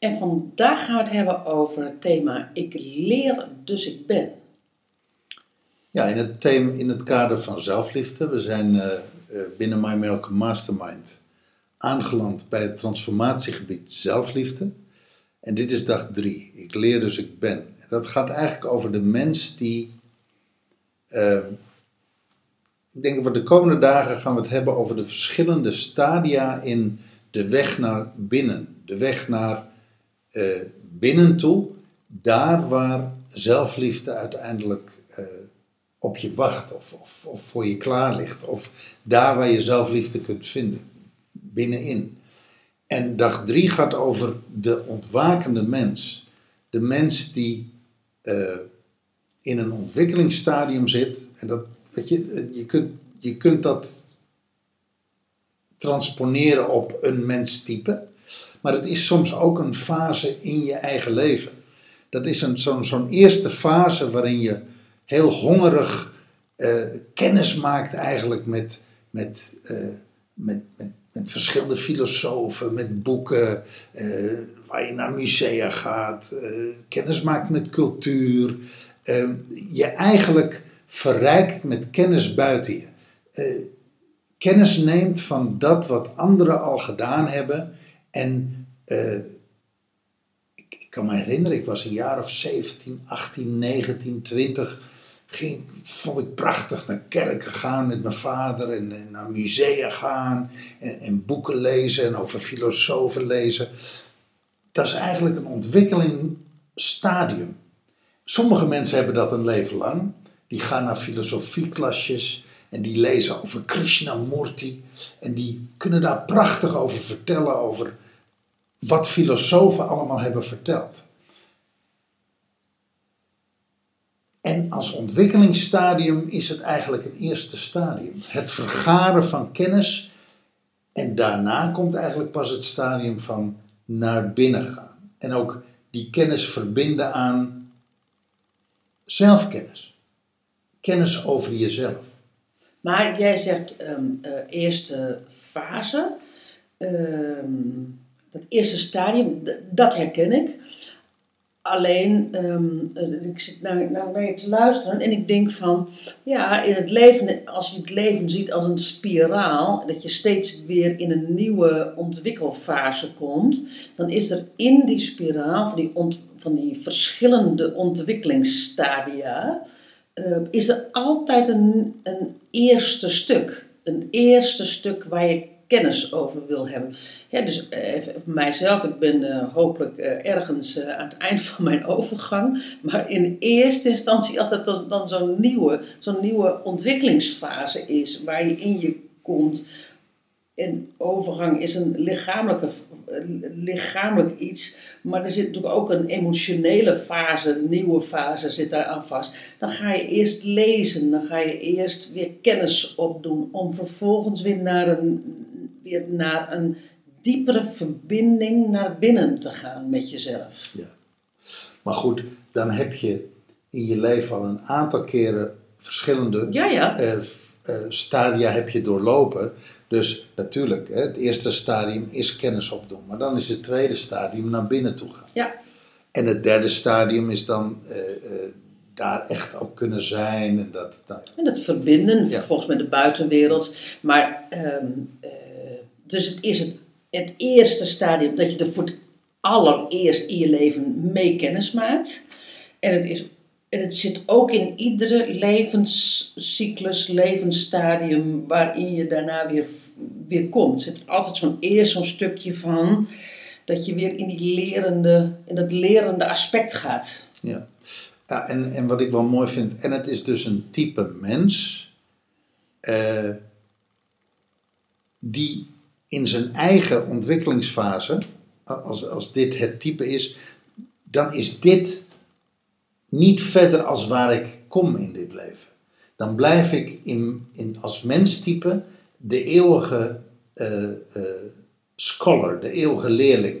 En vandaag gaan we het hebben over het thema Ik leer, dus ik ben. Ja, in het, thema, in het kader van zelfliefde, we zijn eh, eh, binnen My Miracle Mastermind aangeland bij het transformatiegebied zelfliefde. En dit is dag drie. Ik leer, dus ik ben. En dat gaat eigenlijk over de mens die eh, ik denk dat we de komende dagen gaan we het hebben over de verschillende stadia in de weg naar binnen. De weg naar eh, binnen toe, daar waar zelfliefde uiteindelijk eh, op je wacht of, of, of voor je klaar ligt. Of daar waar je zelfliefde kunt vinden, binnenin. En dag drie gaat over de ontwakende mens. De mens die eh, in een ontwikkelingsstadium zit. En dat, weet je, je, kunt, je kunt dat transponeren op een menstype. Maar het is soms ook een fase in je eigen leven. Dat is zo'n, eerste fase waarin je heel hongerig eh, kennis maakt eigenlijk met, met, eh, met, met, met verschillende filosofen, met boeken, eh, waar je naar musea gaat, kennis maakt met cultuur. Eh, je eigenlijk verrijkt met kennis buiten je. Kennis neemt van dat wat anderen al gedaan hebben. En eh, ik, kan me herinneren, ik was een jaar of 17, 18, 19, 20. Ging, vond ik prachtig naar kerken gaan met mijn vader en, en naar musea gaan en, en boeken lezen en over filosofen lezen. Dat is eigenlijk een ontwikkelingsstadium. Sommige mensen hebben dat een leven lang. Die gaan naar filosofieklasjes en die lezen over Krishnamurti. En die kunnen daar prachtig over vertellen, over wat filosofen allemaal hebben verteld. En als ontwikkelingsstadium is het eigenlijk een eerste stadium. Het vergaren van kennis. En daarna komt eigenlijk pas het stadium van naar binnen gaan. En ook die kennis verbinden aan zelfkennis. Kennis over jezelf. Maar jij zegt eh, eerste fase. Ehm, dat eerste stadium, dat herken ik. Alleen, ehm, eh, ik zit naar, naar je te luisteren en ik denk van, ja, in het leven, als je het leven ziet als een spiraal, dat je steeds weer in een nieuwe ontwikkelfase komt, dan is er in die spiraal van die, van die verschillende ontwikkelingsstadia, eh, is er altijd een, een eerste stuk. Een eerste stuk waar je kennis over wil hebben. Ja, dus voor mijzelf, ik ben eh, hopelijk eh, ergens aan het eind van mijn overgang. Maar in eerste instantie, als dat dan, zo'n nieuwe, zo'n nieuwe ontwikkelingsfase is, waar je in je komt. En overgang is een lichamelijke, lichamelijk iets, maar er zit natuurlijk ook een emotionele fase, een nieuwe fase zit daar aan vast. Dan ga je eerst lezen, dan ga je eerst weer kennis opdoen, om vervolgens weer naar een, weer naar een diepere verbinding naar binnen te gaan met jezelf. Ja. Maar goed, dan heb je in je leven al een aantal keren verschillende Ja, ja. eh, eh, stadia heb je doorlopen. Dus natuurlijk, hè, het eerste stadium is kennis opdoen. Maar dan is het tweede stadium naar binnen toe gaan. Ja, En het derde stadium is dan eh, daar echt ook kunnen zijn. En dat, dat, en het verbinden, Ja. vervolgens met de buitenwereld. Maar, ehm, eh, dus het is het, het eerste stadium dat je er voor het allereerst in je leven mee kennis maakt. En het, is, en het zit ook in iedere levenscyclus, levensstadium waarin je daarna weer, weer komt. Er zit altijd zo'n eerst zo'n stukje van dat je weer in, die lerende, in dat lerende aspect gaat. ja. Ja, en, en wat ik wel mooi vind, en het is dus een type mens eh, die in zijn eigen ontwikkelingsfase als, als dit het type is, dan is dit niet verder als waar ik kom in dit leven. Dan blijf ik in, in, als menstype de eeuwige eh, scholar, de eeuwige leerling.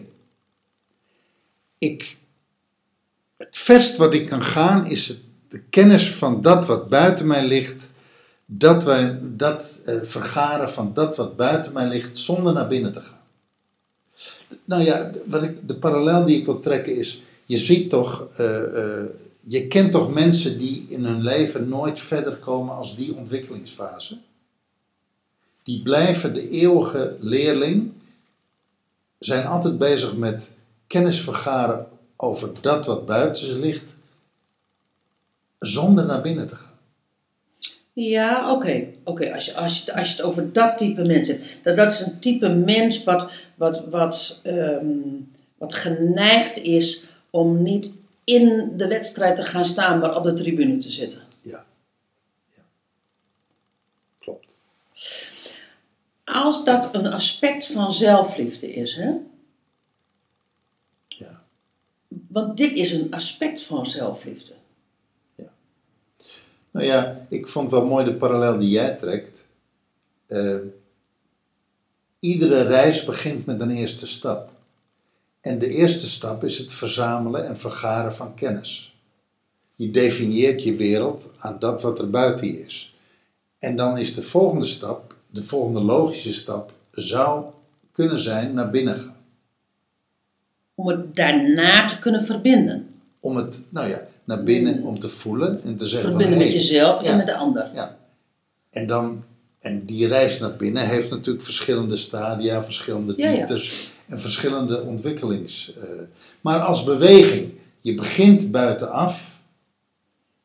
Ik, het verst wat ik kan gaan is de kennis van dat wat buiten mij ligt, dat, wij, dat eh, vergaren van dat wat buiten mij ligt, zonder naar binnen te gaan. Nou ja, wat ik, de parallel die ik wil trekken is, je ziet toch, eh, eh, je kent toch mensen die in hun leven nooit verder komen als die ontwikkelingsfase? Die blijven de eeuwige leerling, zijn altijd bezig met kennis vergaren over dat wat buiten ze ligt, zonder naar binnen te gaan. Ja, oké. oké. Als, je, als, je, als je het over dat type mens hebt. Dat, dat is een type mens wat, wat, wat, ehm, wat geneigd is om niet in de wedstrijd te gaan staan, maar op de tribune te zitten. Ja. ja. Klopt. Als dat een aspect van zelfliefde is, hè? Ja. Want dit is een aspect van zelfliefde. Nou ja, ik vond wel mooi de parallel die jij trekt. Eh, iedere reis begint met een eerste stap. En de eerste stap is het verzamelen en vergaren van kennis. Je definieert je wereld aan dat wat er buiten je is. En dan is de volgende stap, de volgende logische stap, zou kunnen zijn naar binnen gaan. Om het daarna te kunnen verbinden. Om het, nou ja, naar binnen om te voelen en te zeggen Verbinden van, met hey, jezelf ja. en met de ander. Ja. En, dan, en die reis naar binnen heeft natuurlijk verschillende stadia, verschillende Ja, ja. dieptes en verschillende ontwikkelings. eh, maar als beweging, je begint buitenaf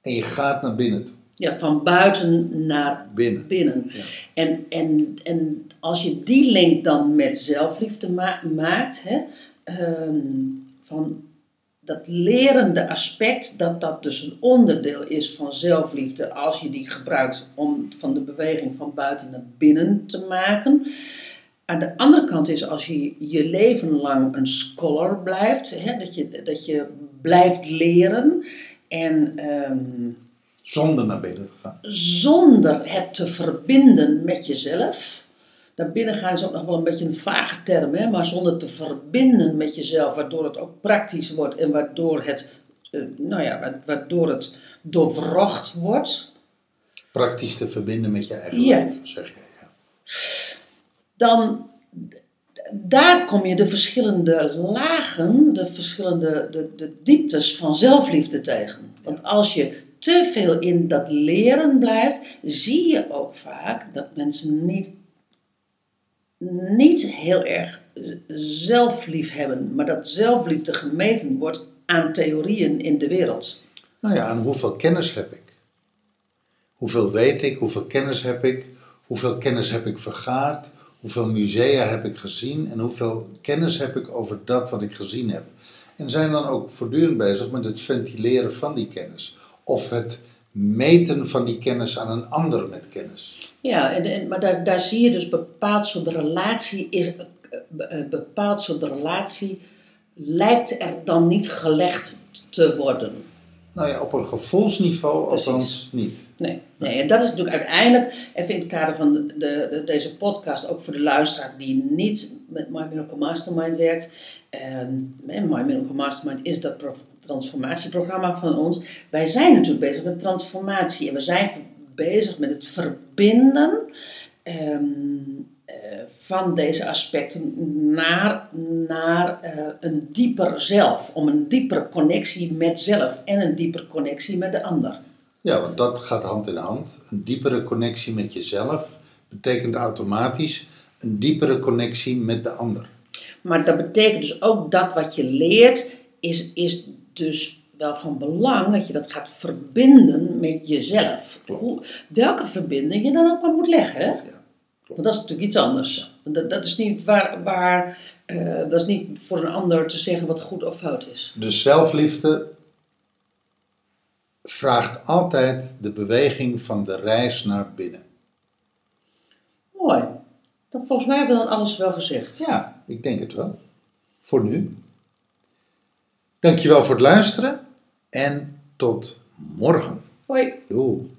en je gaat naar binnen toe. Ja, van buiten naar Binnen. binnen. Ja. En, en, en als je die link dan met zelfliefde ma- maakt, hè, ehm, van dat lerende aspect, dat dat dus een onderdeel is van zelfliefde als je die gebruikt om van de beweging van buiten naar binnen te maken. Aan de andere kant is als je je leven lang een scholar blijft, hè, dat, je, dat je blijft leren en ehm, Zonder naar binnen te gaan. zonder het te verbinden met jezelf. Naar binnen gaan is ook nog wel een beetje een vage term, hè? maar zonder te verbinden met jezelf, waardoor het ook praktisch wordt en waardoor het, eh, nou ja, wa- waardoor het doorwrocht wordt. Praktisch te verbinden met je eigen Ja. leven, zeg jij. Ja. dan daar kom je de verschillende lagen, de verschillende de, de dieptes van zelfliefde tegen. Want als je te veel in dat leren blijft, zie je ook vaak dat mensen niet, niet heel erg zelflief hebben, maar dat zelfliefde gemeten wordt aan theorieën in de wereld. Nou ja, aan hoeveel kennis heb ik? Hoeveel weet ik? Hoeveel kennis heb ik? Hoeveel kennis heb ik vergaard? Hoeveel musea heb ik gezien? En hoeveel kennis heb ik over dat wat ik gezien heb? En zijn dan ook voortdurend bezig met het ventileren van die kennis. Of het meten van die kennis aan een ander met kennis. Ja, en, en, maar daar, daar zie je dus bepaald soort relatie is, eh, eh, bepaald soort relatie lijkt er dan niet gelegd te worden. Nou ja, op een gevoelsniveau Precies. althans niet. Nee, nee, en dat is natuurlijk uiteindelijk, even in het kader van de, de, deze podcast, ook voor de luisteraar die niet met Miracle Mastermind werkt. En My Miracle Mastermind is dat pro- transformatieprogramma van ons. Wij zijn natuurlijk bezig met transformatie en we zijn bezig met het verbinden ehm, eh, van deze aspecten naar, naar eh, een dieper zelf. Om een diepere connectie met zelf en een diepere connectie met de ander. Ja, want dat gaat hand in hand. Een diepere connectie met jezelf betekent automatisch een diepere connectie met de ander. Maar dat betekent dus ook dat wat je leert, is, is dus wel van belang dat je dat gaat verbinden met jezelf. Hoe, welke verbinding je dan ook maar moet leggen. Hè? klopt. Want dat is natuurlijk iets anders. Dat, dat is niet waar, waar eh, dat is niet voor een ander te zeggen wat goed of fout is. Dus zelfliefde vraagt altijd de beweging van de reis naar binnen. Mooi. Dan, volgens mij hebben we dan alles wel gezegd. Ja, ik denk het wel. voor nu. Dankjewel voor het luisteren en tot morgen. Hoi. Doei.